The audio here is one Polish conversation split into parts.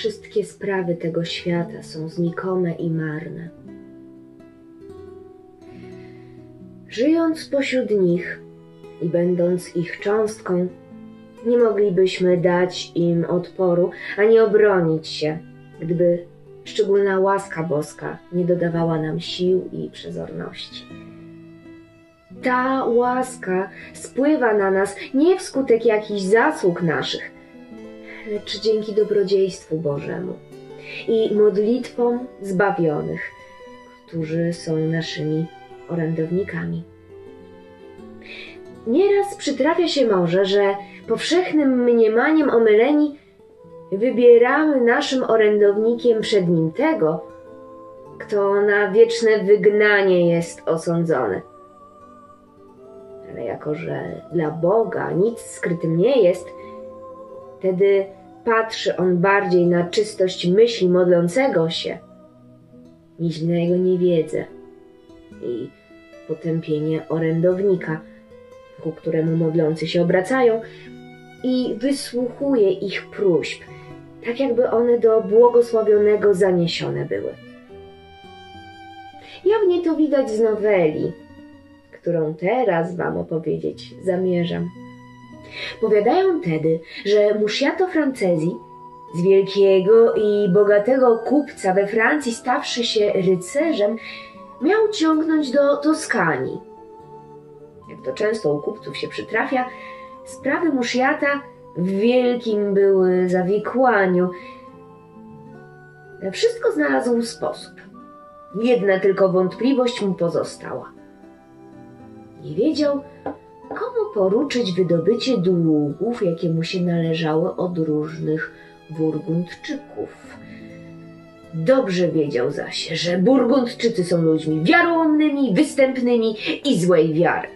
wszystkie sprawy tego świata są znikome i marne. Żyjąc pośród nich i będąc ich cząstką, nie moglibyśmy dać im odporu ani obronić się, gdyby szczególna łaska boska nie dodawała nam sił i przezorności. Ta łaska spływa na nas nie wskutek jakichś zasług naszych, lecz dzięki dobrodziejstwu Bożemu i modlitwom zbawionych, którzy są naszymi orędownikami. Nieraz przytrafia się może, że powszechnym mniemaniem omyleni wybieramy naszym orędownikiem przed nim tego, kto na wieczne wygnanie jest osądzony. Ale jako, że dla Boga nic skrytym nie jest, wtedy patrzy on bardziej na czystość myśli modlącego się, niż na jego niewiedzę i potępienie orędownika, ku któremu modlący się obracają, i wysłuchuje ich próśb, tak jakby one do błogosławionego zaniesione były. Jawnie to widać z noweli, którą teraz wam opowiedzieć zamierzam. Powiadają tedy, że Musciato Francesi, z wielkiego i bogatego kupca we Francji stawszy się rycerzem, miał ciągnąć do Toskanii. Jak to często u kupców się przytrafia, sprawy Musciata w wielkim były zawikłaniu. Wszystko znalazł sposób. Jedna tylko wątpliwość mu pozostała. Nie wiedział, komu poruczyć wydobycie długów, jakie mu się należały od różnych Burgundczyków. Dobrze wiedział zaś, że Burgundczycy są ludźmi wiarołomnymi, występnymi i złej wiary.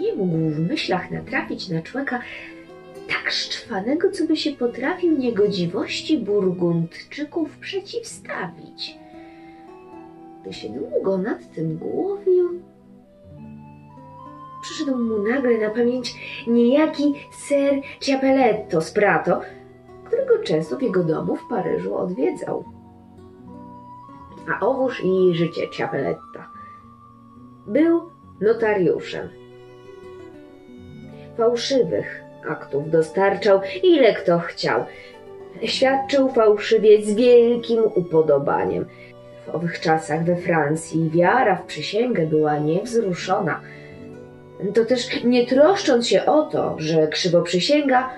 Nie mógł w myślach natrafić na człowieka tak szczwanego, co by się potrafił niegodziwości Burgundczyków przeciwstawić. Gdy się długo nad tym głowił, przyszedł mu nagle na pamięć niejaki ser Ciapeletto z Prato, którego często w jego domu w Paryżu odwiedzał. A owóż i życie Ciapeletta. Był notariuszem. Fałszywych aktów dostarczał, ile kto chciał. Świadczył fałszywie z wielkim upodobaniem. W owych czasach we Francji wiara w przysięgę była niewzruszona. To też nie troszcząc się o to, że krzywo przysięga,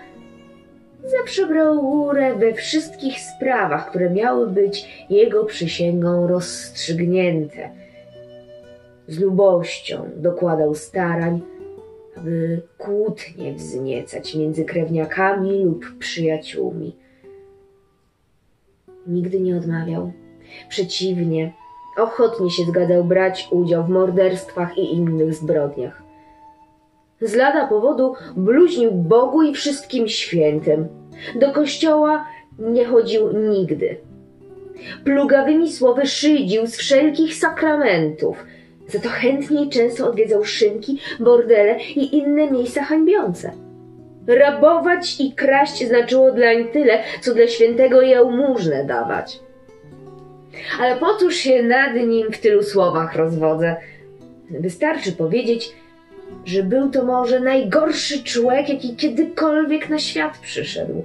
zawsze brał górę we wszystkich sprawach, które miały być jego przysięgą rozstrzygnięte. Z lubością dokładał starań, aby kłótnie wzniecać między krewniakami lub przyjaciółmi. Nigdy nie odmawiał. Przeciwnie, ochotnie się zgadzał brać udział w morderstwach i innych zbrodniach. Z lada powodu bluźnił Bogu i wszystkim świętym. Do kościoła nie chodził nigdy. Plugawymi słowy szydził z wszelkich sakramentów. Za to chętniej często odwiedzał szynki, bordele i inne miejsca hańbiące. Rabować i kraść znaczyło dlań tyle, co dla świętego jałmużnę dawać. Ale po cóż się nad nim w tylu słowach rozwodzę? Wystarczy powiedzieć, że był to może najgorszy człowiek, jaki kiedykolwiek na świat przyszedł.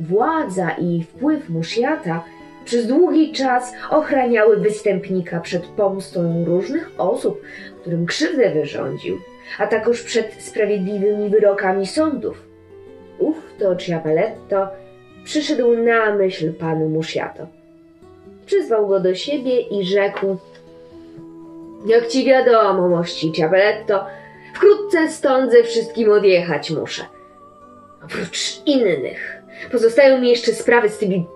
Władza i wpływ Musziata przez długi czas ochraniały występnika przed pomstą różnych osób, którym krzywdę wyrządził, a także przed sprawiedliwymi wyrokami sądów. Ów to Ciapeletto przyszedł na myśl panu Musziato. Przyzwał go do siebie i rzekł Jak ci wiadomo, mości Ciapeletto, wkrótce stąd ze wszystkim odjechać muszę. Oprócz innych pozostają mi jeszcze sprawy z tymi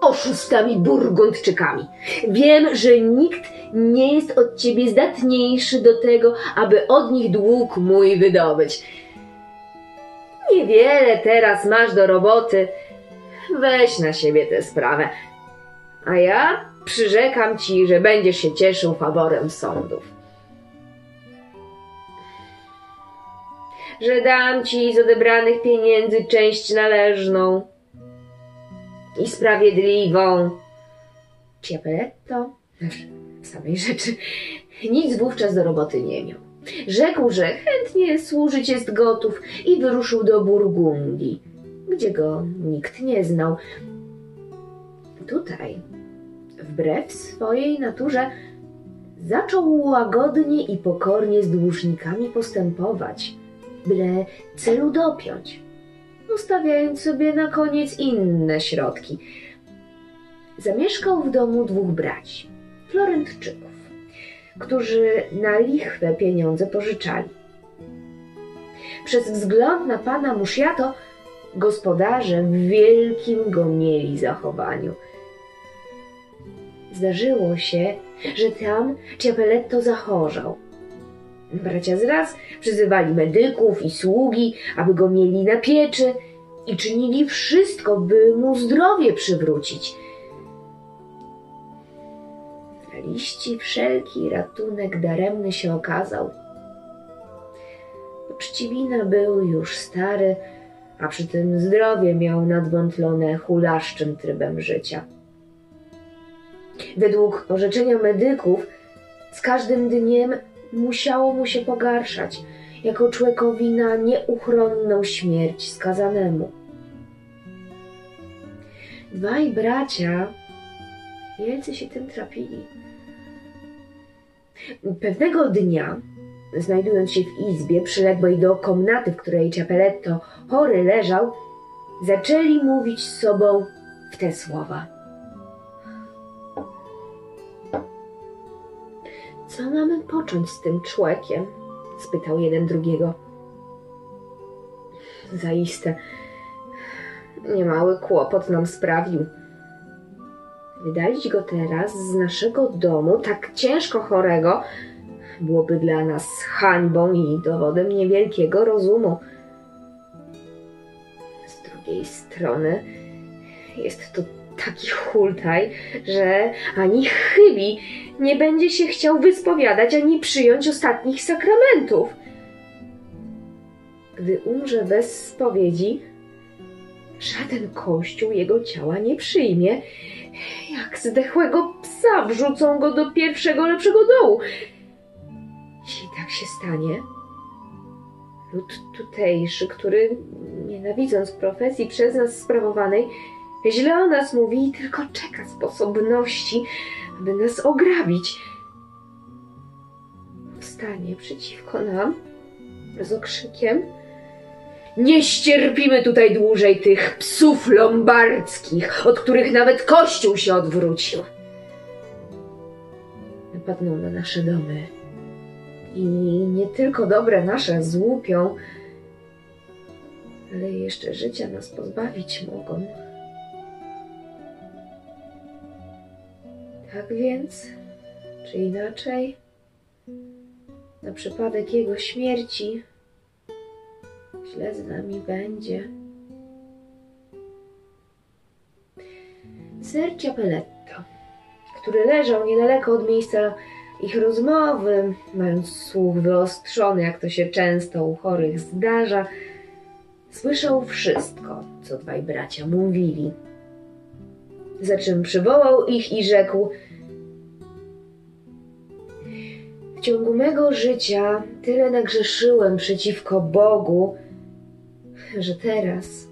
oszustami burgundczykami. Wiem, że nikt nie jest od ciebie zdatniejszy do tego, aby od nich dług mój wydobyć. Niewiele teraz masz do roboty. Weź na siebie tę sprawę. A ja przyrzekam ci, że będziesz się cieszył faworem sądów. Że dam ci z odebranych pieniędzy część należną i sprawiedliwą. Ciapeletto, w samej rzeczy, nic wówczas do roboty nie miał. Rzekł, że chętnie służyć jest gotów i wyruszył do Burgundii, gdzie go nikt nie znał. Tutaj, wbrew swojej naturze, zaczął łagodnie i pokornie z dłużnikami postępować, byle celu dopiąć, ustawiając sobie na koniec inne środki. Zamieszkał w domu dwóch braci, Florentczyków, którzy na lichwę pieniądze pożyczali. Przez wzgląd na pana Musziato gospodarze w wielkim go mieli zachowaniu. Zdarzyło się, że tam Ciapeletto zachorzał. Bracia zraz przyzywali medyków i sługi, aby go mieli na pieczy i czynili wszystko, by mu zdrowie przywrócić. Na liści wszelki ratunek daremny się okazał. Uczciwina był już stary, a przy tym zdrowie miał nadwątlone hulaszczym trybem życia. Według orzeczenia medyków z każdym dniem musiało mu się pogarszać, jako człowiekowi na nieuchronną śmierć skazanemu. Dwaj bracia wielcy się tym trapili. Pewnego dnia, znajdując się w izbie przyległej do komnaty, w której Ciapeletto chory leżał, zaczęli mówić z sobą w te słowa. Co mamy począć z tym człowiekiem? spytał jeden drugiego. Zaiste, niemały kłopot nam sprawił. Wydalić go teraz z naszego domu, tak ciężko chorego, byłoby dla nas hańbą i dowodem niewielkiego rozumu. Z drugiej strony jest to taki hultaj, że ani chybi nie będzie się chciał wyspowiadać ani przyjąć ostatnich sakramentów. Gdy umrze bez spowiedzi, żaden kościół jego ciała nie przyjmie. Jak zdechłego psa wrzucą go do pierwszego lepszego dołu. Jeśli tak się stanie, lud tutejszy, który nienawidząc profesji przez nas sprawowanej, źle o nas mówi i tylko czeka sposobności, aby nas ograbić. Wstanie przeciwko nam z okrzykiem. Nie ścierpimy tutaj dłużej tych psów lombardzkich, od których nawet kościół się odwrócił. Napadną na nasze domy i nie tylko dobre nasze złupią, ale jeszcze życia nas pozbawić mogą. Tak więc, czy inaczej, na przypadek jego śmierci, źle z nami będzie. Ser Ciapeletto, który leżał niedaleko od miejsca ich rozmowy, mając słuch wyostrzony, jak to się często u chorych zdarza, słyszał wszystko, co dwaj bracia mówili. Za czym przywołał ich i rzekł: W ciągu mego życia tyle nagrzeszyłem przeciwko Bogu, że teraz,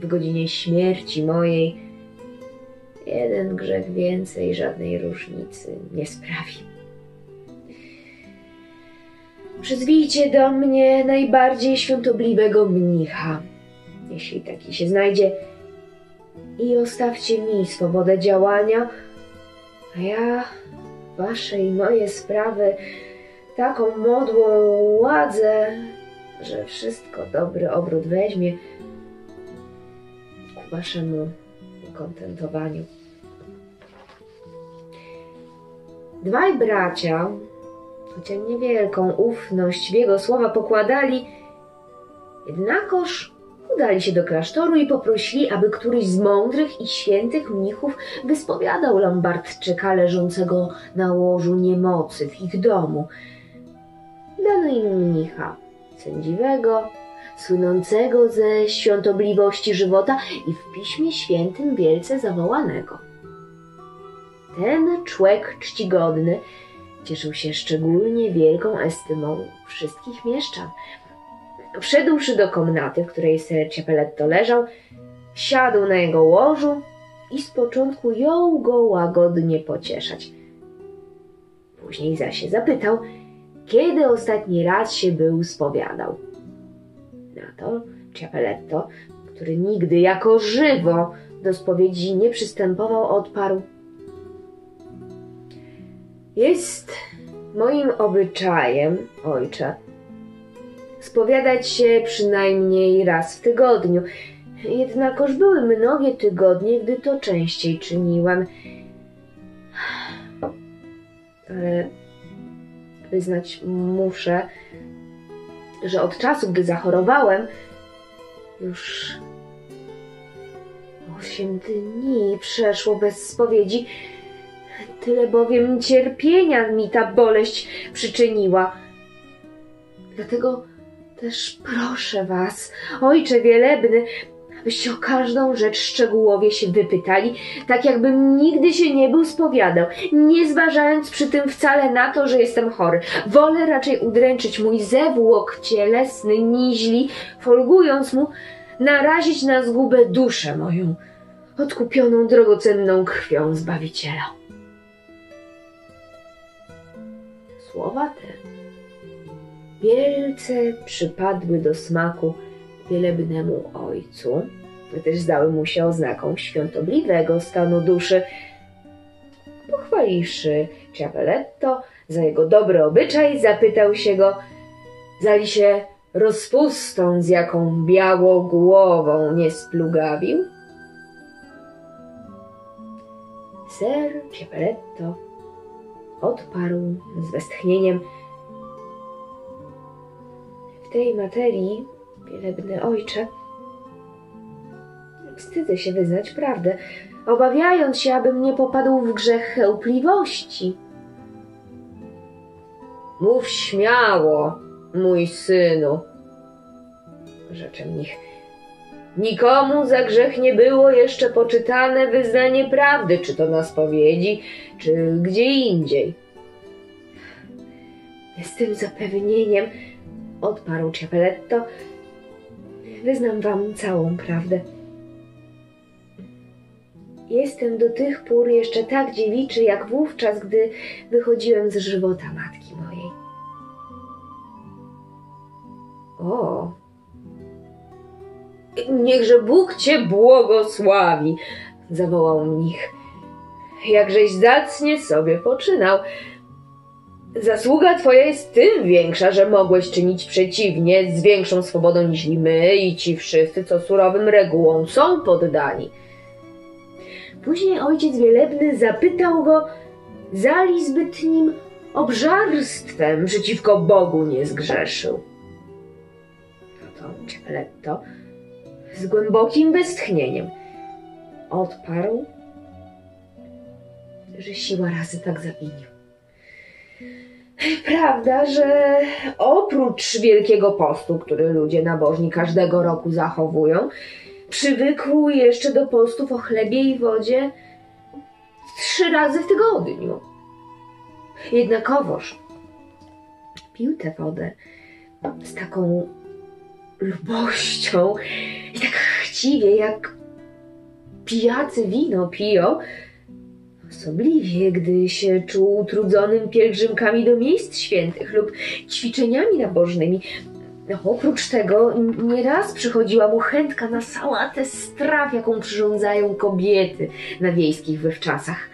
w godzinie śmierci mojej, jeden grzech więcej żadnej różnicy nie sprawi. Przyzwijcie do mnie najbardziej świątobliwego mnicha, jeśli taki się znajdzie, i ostawcie mi swobodę działania, a ja wasze i moje sprawy taką modłą ładzę, że wszystko dobry obrót weźmie ku waszemu ukontentowaniu. Dwaj bracia, chociaż niewielką ufność w jego słowa pokładali, jednakoż udali się do klasztoru i poprosili, aby któryś z mądrych i świętych mnichów wyspowiadał Lombardczyka leżącego na łożu niemocy w ich domu. Dano im mnicha, sędziwego, słynącego ze świątobliwości żywota i w Piśmie Świętym wielce zawołanego. Ten człek czcigodny cieszył się szczególnie wielką estymą wszystkich mieszczan. Wszedłszy do komnaty, w której ser Ciapeletto leżał, siadł na jego łożu i z początku jął go łagodnie pocieszać. Później zaś się zapytał, kiedy ostatni raz się był spowiadał. Na to Ciapeletto, który nigdy jako żywo do spowiedzi nie przystępował, odparł – jest moim obyczajem, ojcze, spowiadać się przynajmniej raz w tygodniu. Jednakoż były mnogie tygodnie, gdy to częściej czyniłem. Ale wyznać muszę, że od czasu, gdy zachorowałem, już osiem dni przeszło bez spowiedzi. Tyle bowiem cierpienia mi ta boleść przyczyniła. Dlatego też proszę was, ojcze wielebny, abyście o każdą rzecz szczegółowie się wypytali, tak jakbym nigdy się nie był spowiadał, nie zważając przy tym wcale na to, że jestem chory. Wolę raczej udręczyć mój zewłok cielesny, niźli, folgując mu, narazić na zgubę duszę moją, odkupioną drogocenną krwią Zbawiciela. Słowa te wielce przypadły do smaku wielebnemu ojcu, gdyż zdały mu się oznaką świątobliwego stanu duszy. Pochwaliwszy Ciapeletto za jego dobry obyczaj, zapytał się go, zali się rozpustą, z jaką białogłową nie splugawił? Ser Ciapeletto odparł z westchnieniem – tej materii, wielebny ojcze, wstydzę się wyznać prawdę, obawiając się, abym nie popadł w grzech chełpliwości. Mów śmiało, mój synu, rzecze mnich. Nikomu za grzech nie było jeszcze poczytane wyznanie prawdy, czy to na spowiedzi, czy gdzie indziej. Z tym zapewnieniem odparł Ciapeletto. Wyznam wam całą prawdę. Jestem do tych pór jeszcze tak dziewiczy, jak wówczas, gdy wychodziłem z żywota matki mojej. O! Niechże Bóg cię błogosławi! zawołał mnich. Jakżeś zacnie sobie poczynał. Zasługa twoja jest tym większa, że mogłeś czynić przeciwnie z większą swobodą niż my i ci wszyscy, co surowym regułom są poddani. Później ojciec wielebny zapytał go, zali zbytnim obżarstwem przeciwko Bogu nie zgrzeszył. No to Cialetto z głębokim westchnieniem odparł, że siła razy tak zawinił. Prawda, że oprócz Wielkiego Postu, który ludzie nabożni każdego roku zachowują, przywykł jeszcze do postów o chlebie i wodzie trzy razy w tygodniu. Jednakowoż pił tę wodę z taką lubością i tak chciwie, jak pijacy wino piją, Osobliwie, gdy się czuł utrudzonym pielgrzymkami do miejsc świętych lub ćwiczeniami nabożnymi. Oprócz tego nieraz przychodziła mu chętka na sałatę straw, jaką przyrządzają kobiety na wiejskich wywczasach.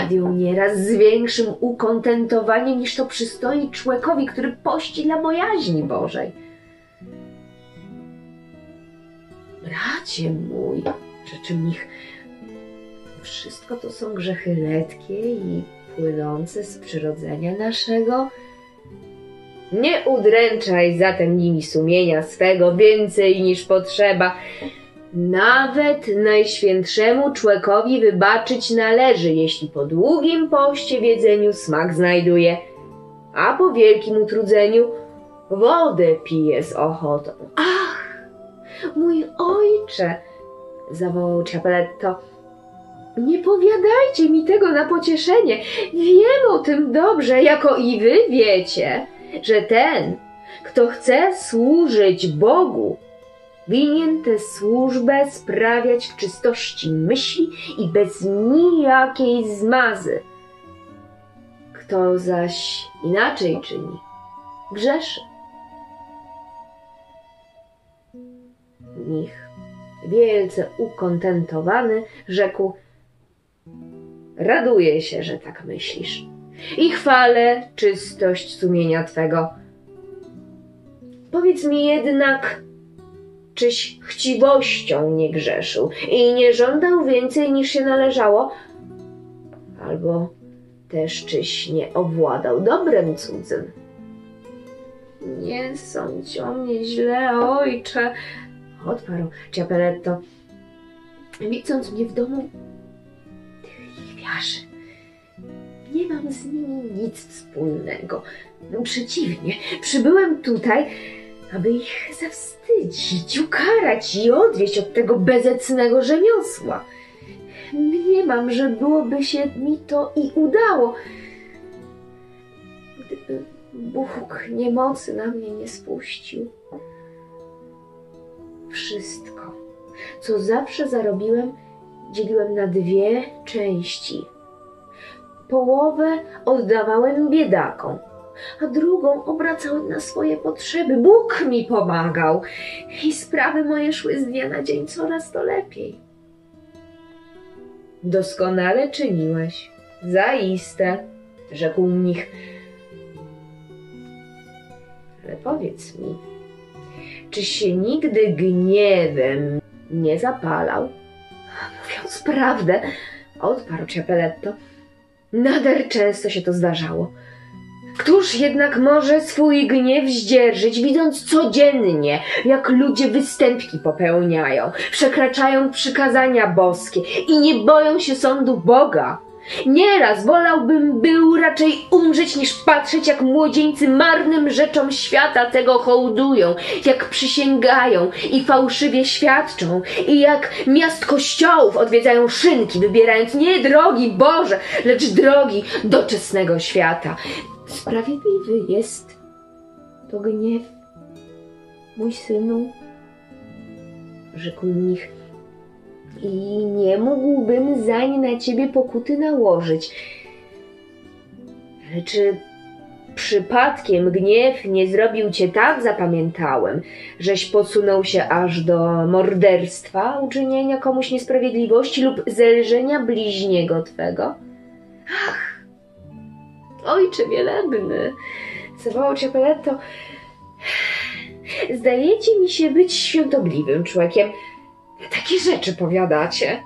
Jadł ją nieraz z większym ukontentowaniem niż to przystoi człowiekowi, który pości dla bojaźni Bożej. Bracie mój, rzeczy mnich, wszystko to są grzechy letkie i płynące z przyrodzenia naszego. Nie udręczaj zatem nimi sumienia swego więcej niż potrzeba. Nawet najświętszemu człowiekowi wybaczyć należy, jeśli po długim poście w jedzeniu smak znajduje, a po wielkim utrudzeniu wodę pije z ochotą. Ach, mój ojcze, zawołał Ciapeletto. Nie powiadajcie mi tego na pocieszenie. Wiem o tym dobrze, jako i wy wiecie, że ten, kto chce służyć Bogu, winien tę służbę sprawiać w czystości myśli i bez nijakiej zmazy. Kto zaś inaczej czyni, grzeszy. Mnich, wielce ukontentowany, rzekł: Raduję się, że tak myślisz i chwalę czystość sumienia twego. Powiedz mi jednak, czyś chciwością nie grzeszył i nie żądał więcej niż się należało, albo też czyś nie owładał dobrem cudzym. Nie sądź o mnie źle, ojcze, odparł Ciapeletto, widząc mnie w domu lichwiarzy. Nie mam z nimi nic wspólnego. Przeciwnie, przybyłem tutaj, aby ich zawstydzić, ukarać i odwieść od tego bezecnego rzemiosła. Mniemam, że byłoby się mi to i udało, gdyby Bóg niemocy na mnie nie spuścił. Wszystko, co zawsze zarobiłem, dzieliłem na dwie części. Połowę oddawałem biedakom, a drugą obracałem na swoje potrzeby. Bóg mi pomagał i sprawy moje szły z dnia na dzień coraz to lepiej. Doskonale czyniłeś, zaiste, rzekł mnich. Ale powiedz mi, czy się nigdy gniewem nie zapalał? Mówiąc prawdę, odparł Ciapeletto, nader często się to zdarzało. Któż jednak może swój gniew zdzierżyć, widząc codziennie, jak ludzie występki popełniają, przekraczają przykazania boskie i nie boją się sądu Boga? Nieraz wolałbym był raczej umrzeć, niż patrzeć, jak młodzieńcy marnym rzeczom świata tego hołdują, jak przysięgają i fałszywie świadczą, i jak miast kościołów odwiedzają szynki, wybierając nie drogi Boże, lecz drogi doczesnego świata. Sprawiedliwy jest to gniew, mój synu, rzekł mnich, i nie mógłbym zań na ciebie pokuty nałożyć. Czy przypadkiem gniew nie zrobił cię tak zapamiętałem, żeś posunął się aż do morderstwa, uczynienia komuś niesprawiedliwości lub zelżenia bliźniego twego? Ach, ojcze wielebny, zawołał Ciapeletto, zdajecie mi się być świątobliwym człowiekiem. Takie rzeczy powiadacie.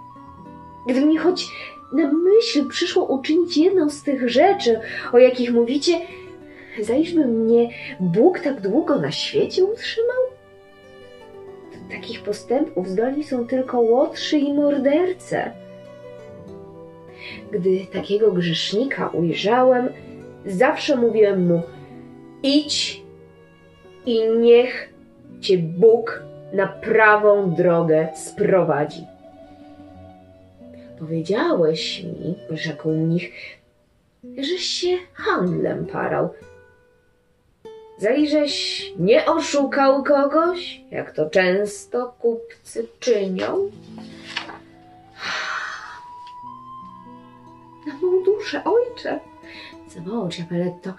Gdyby mi choć na myśl przyszło uczynić jedną z tych rzeczy, o jakich mówicie, zajżby mnie Bóg tak długo na świecie utrzymał? Do takich postępów zdolni są tylko łotrzy i morderce. Gdy takiego grzesznika ujrzałem, zawsze mówiłem mu: idź i niech cię Bóg na prawą drogę sprowadzi. Powiedziałeś mi, rzekł mnich, żeś się handlem parał. Zajżeś nie oszukał kogoś, jak to często kupcy czynią? Na mą duszę, ojcze, zawołał Ciapeletto.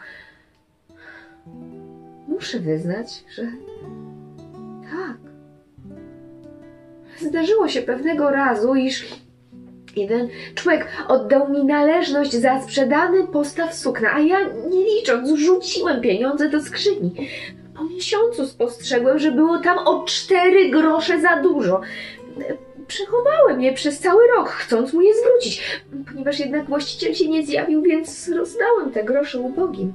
Muszę wyznać, że tak. Zdarzyło się pewnego razu, iż jeden człowiek oddał mi należność za sprzedany postaw sukna, a ja nie licząc rzuciłem pieniądze do skrzyni. Po miesiącu spostrzegłem, że było tam o cztery grosze za dużo. Przechowałem je przez cały rok, chcąc mu je zwrócić, ponieważ jednak właściciel się nie zjawił, więc rozdałem te grosze ubogim.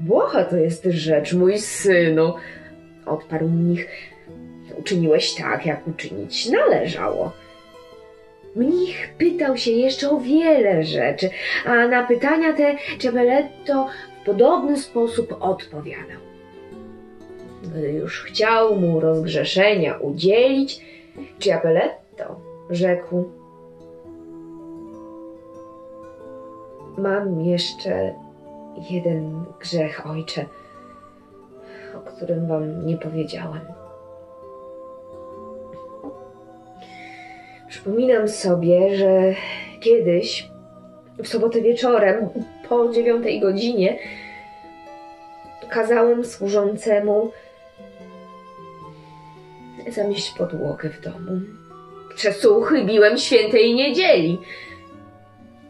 Błaha to jest rzecz, mój synu, odparł mnich. Uczyniłeś tak, jak uczynić należało. Mnich pytał się jeszcze o wiele rzeczy, a na pytania te Ciapeletto w podobny sposób odpowiadał. Gdy już chciał mu rozgrzeszenia udzielić, Ciapeletto rzekł: Mam jeszcze jeden grzech, ojcze, o którym wam nie powiedziałem. Przypominam sobie, że kiedyś, w sobotę wieczorem, po dziewiątej godzinie, kazałem służącemu zamieść podłogę w domu. Przesłuchybiłem świętej niedzieli.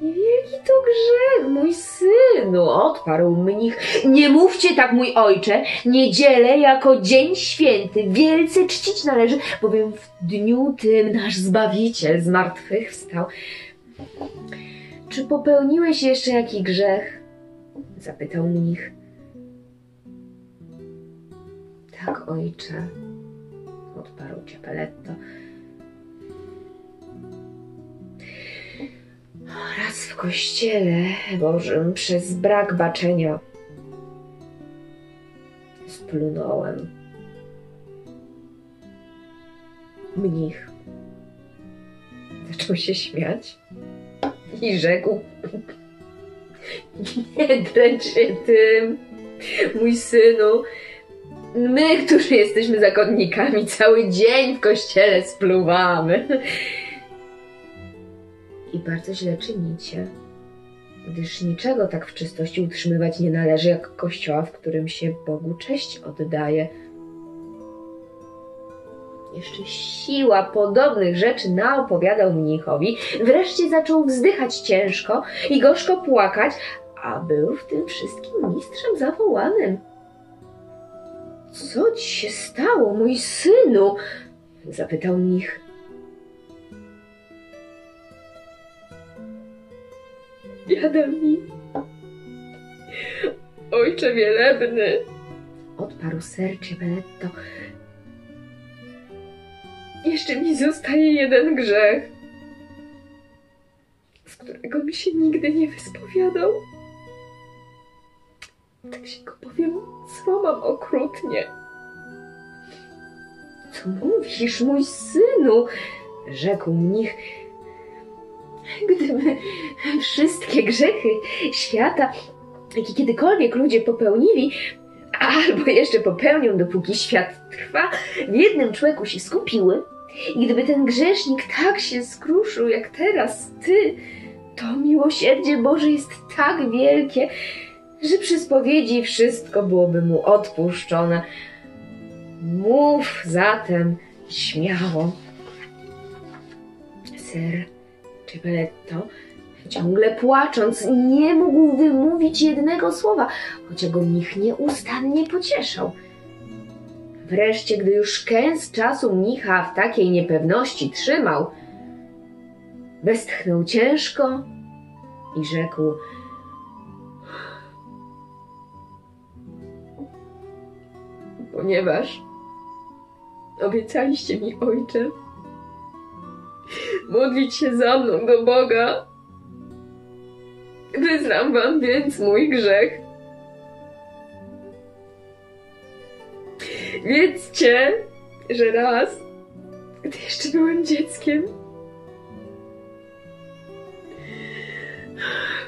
Niewielki to grzech, mój synu, odparł mnich. Nie mówcie tak, mój ojcze. Niedzielę jako dzień święty wielce czcić należy, bowiem w dniu tym nasz Zbawiciel z martwych wstał. Czy popełniłeś jeszcze jaki grzech? Zapytał mnich. Tak, ojcze, odparł Ciapeletto. Raz w kościele Bożym przez brak baczenia splunąłem. Mnich zaczął się śmiać i rzekł: Nie dręcz się tym, mój synu. My, którzy jesteśmy zakonnikami, cały dzień w kościele spluwamy. I bardzo źle czynicie, gdyż niczego tak w czystości utrzymywać nie należy, jak kościoła, w którym się Bogu cześć oddaje. Jeszcze siła podobnych rzeczy naopowiadał mnichowi, wreszcie zaczął wzdychać ciężko i gorzko płakać, a był w tym wszystkim mistrzem zawołanym. Co ci się stało, mój synu? zapytał mnich. Biada mi. Ojcze wielebny, Odparł ser Ciabeletto. jeszcze mi zostaje jeden grzech, z którego mi się nigdy nie wyspowiadał. Tak się go powiem, sromam okrutnie. Co mówisz, mój synu? rzekł mnich. Gdyby wszystkie grzechy świata, jakie kiedykolwiek ludzie popełnili, albo jeszcze popełnią, dopóki świat trwa, w jednym człowieku się skupiły, i gdyby ten grzesznik tak się skruszył jak teraz ty, to miłosierdzie Boże jest tak wielkie, że przy spowiedzi wszystko byłoby mu odpuszczone. Mów zatem śmiało. Ser Ciapeletto, ciągle płacząc, nie mógł wymówić jednego słowa, choć go mnich nieustannie pocieszał. Wreszcie, gdy już kęs czasu mnicha w takiej niepewności trzymał, westchnął ciężko i rzekł – ponieważ obiecaliście mi, ojcze, modlić się za mną do Boga. Wyznam wam więc mój grzech. Wiedzcie, że raz, gdy jeszcze byłem dzieckiem,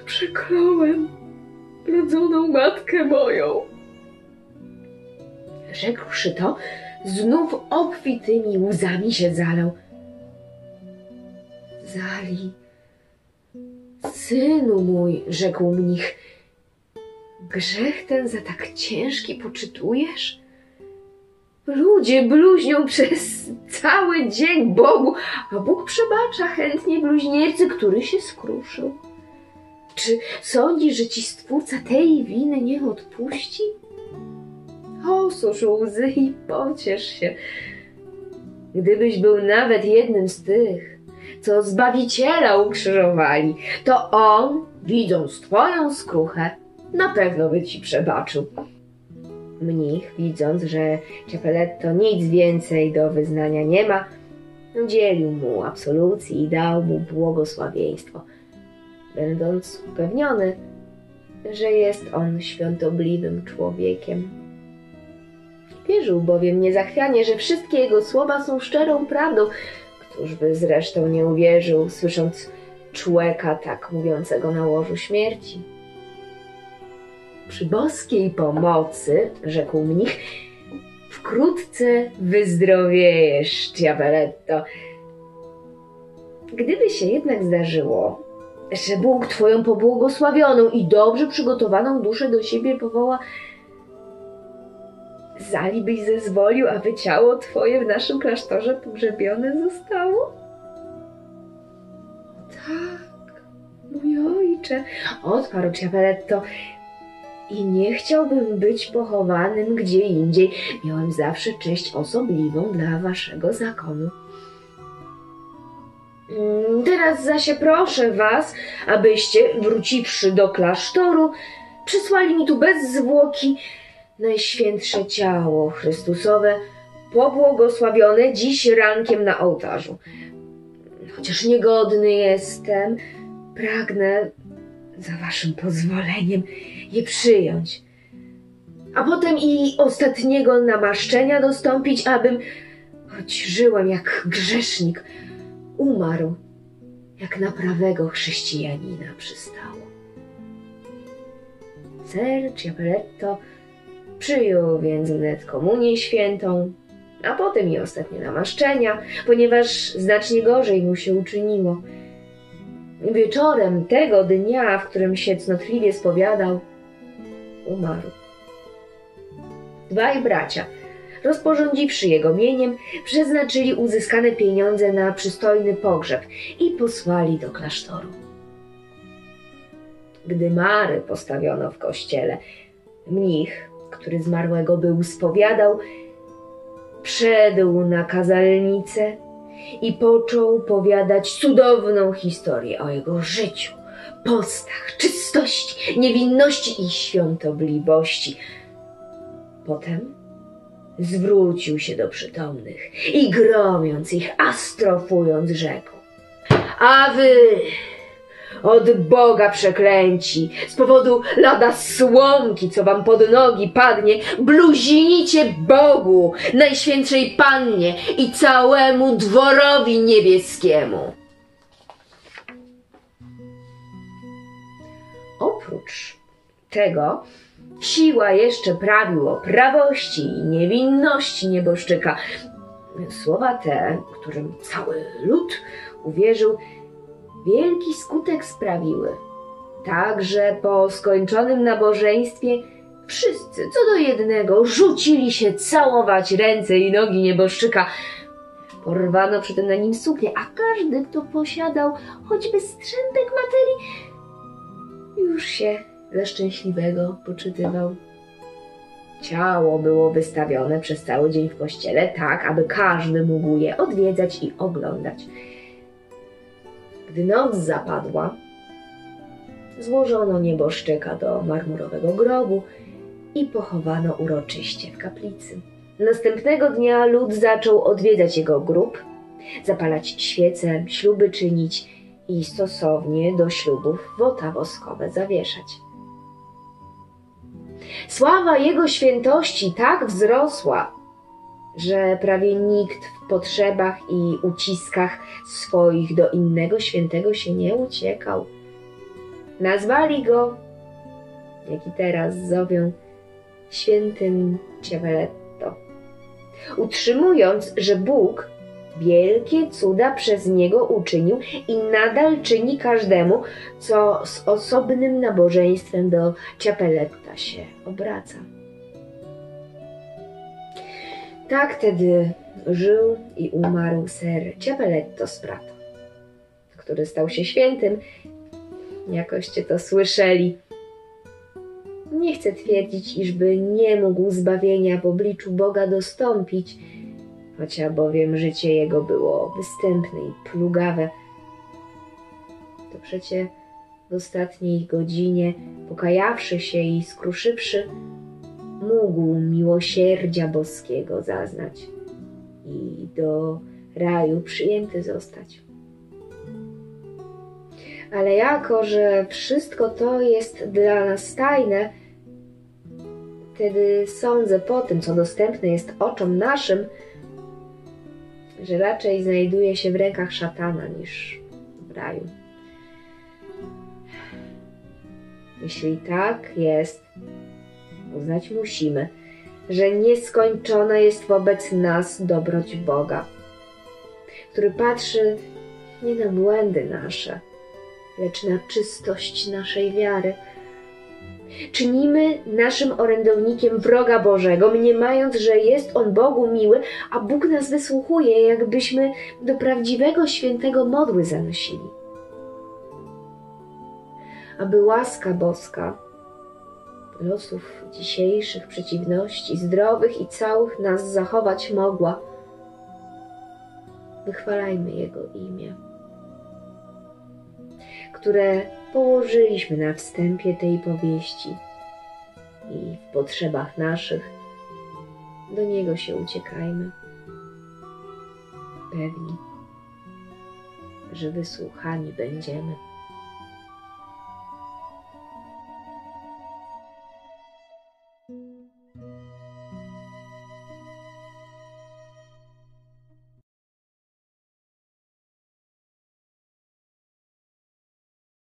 przekląłem rodzoną matkę moją. Rzekłszy to, znów obfitymi łzami się zalał. Zali, synu mój, rzekł mnich, grzech ten za tak ciężki poczytujesz? Ludzie bluźnią przez cały dzień Bogu, a Bóg przebacza chętnie bluźniercy, który się skruszył. Czy sądzisz, że ci Stwórca tej winy nie odpuści? Osusz łzy i pociesz się. Gdybyś był nawet jednym z tych, co Zbawiciela ukrzyżowali, to On, widząc twoją skruchę, na pewno by ci przebaczył. Mnich, widząc, że Ciapeletto nic więcej do wyznania nie ma, udzielił mu absolucji i dał mu błogosławieństwo, będąc upewniony, że jest on świątobliwym człowiekiem. Wierzył bowiem niezachwianie, że wszystkie jego słowa są szczerą prawdą. Któż by zresztą nie uwierzył, słysząc człeka tak mówiącego na łożu śmierci? Przy boskiej pomocy, rzekł mnich, wkrótce wyzdrowiejesz, Ciabeletto. Gdyby się jednak zdarzyło, że Bóg Twoją pobłogosławioną i dobrze przygotowaną duszę do siebie powoła, Zali byś zezwolił, aby ciało Twoje w naszym klasztorze pogrzebione zostało? Tak, mój ojcze, odparł Ciapeletto. I nie chciałbym być pochowanym gdzie indziej. Miałem zawsze cześć osobliwą dla waszego zakonu. Mm, Teraz zaś proszę was, abyście, wróciwszy do klasztoru, przysłali mi tu bez zwłoki najświętsze ciało Chrystusowe, pobłogosławione dziś rankiem na ołtarzu. Chociaż niegodny jestem, pragnę za waszym pozwoleniem je przyjąć. A potem i ostatniego namaszczenia dostąpić, abym, choć żyłem jak grzesznik, umarł, jak na prawego chrześcijanina przystało. Ser Ciapeletto Przyjął więc wnet komunię świętą, a potem i ostatnie namaszczenia, ponieważ znacznie gorzej mu się uczyniło. Wieczorem tego dnia, w którym się cnotliwie spowiadał, umarł. Dwaj bracia, rozporządziwszy jego mieniem, przeznaczyli uzyskane pieniądze na przystojny pogrzeb i posłali do klasztoru. Gdy Mary postawiono w kościele, mnich który zmarłego był spowiadał, wszedł na kazalnicę i począł powiadać cudowną historię o jego życiu, postach, czystości, niewinności i świątobliwości. Potem zwrócił się do przytomnych i gromiąc ich, astrofując rzekł. A wy, od Boga przeklęci, z powodu lada słomki, co wam pod nogi padnie, bluzinicie Bogu, Najświętszej Pannie i całemu dworowi niebieskiemu. Oprócz tego, siła jeszcze prawił o prawości i niewinności nieboszczyka. Słowa te, którym cały lud uwierzył, wielki skutek sprawiły. Także po skończonym nabożeństwie wszyscy co do jednego rzucili się całować ręce i nogi nieboszczyka. Porwano przy tym na nim suknię, a każdy, kto posiadał choćby strzępek materii, już się ze szczęśliwego poczytywał. Ciało było wystawione przez cały dzień w kościele, tak aby każdy mógł je odwiedzać i oglądać. Gdy noc zapadła, złożono nieboszczyka do marmurowego grobu i pochowano uroczyście w kaplicy. Następnego dnia lud zaczął odwiedzać jego grób, zapalać świece, śluby czynić i stosownie do ślubów wota woskowe zawieszać. Sława jego świętości tak wzrosła, że prawie nikt w potrzebach i uciskach swoich do innego świętego się nie uciekał. Nazwali go, jak i teraz zowią, świętym Ciaveletto, utrzymując, że Bóg wielkie cuda przez niego uczynił i nadal czyni każdemu, co z osobnym nabożeństwem do Ciapeletta się obraca. Tak tedy żył i umarł ser Ciapeletto Sprato, który stał się świętym. Jakoście to słyszeli. Nie chcę twierdzić, iżby nie mógł zbawienia w obliczu Boga dostąpić, choć bowiem życie jego było występne i plugawe. To przecie w ostatniej godzinie, pokajawszy się i skruszywszy, mógł miłosierdzia boskiego zaznać i do raju przyjęty zostać. Ale jako, że wszystko to jest dla nas tajne, wtedy sądzę po tym, co dostępne jest oczom naszym, że raczej znajduje się w rękach szatana niż w raju. Jeśli tak jest, uznać musimy, że nieskończona jest wobec nas dobroć Boga, który patrzy nie na błędy nasze, lecz na czystość naszej wiary. Czynimy naszym orędownikiem wroga Bożego, mniemając, że jest on Bogu miły, a Bóg nas wysłuchuje, jakbyśmy do prawdziwego świętego modły zanosili. Aby łaska boska losów dzisiejszych przeciwności, zdrowych i całych nas zachować mogła, wychwalajmy Jego imię, które położyliśmy na wstępie tej powieści i w potrzebach naszych do Niego się uciekajmy. Pewni, że wysłuchani będziemy.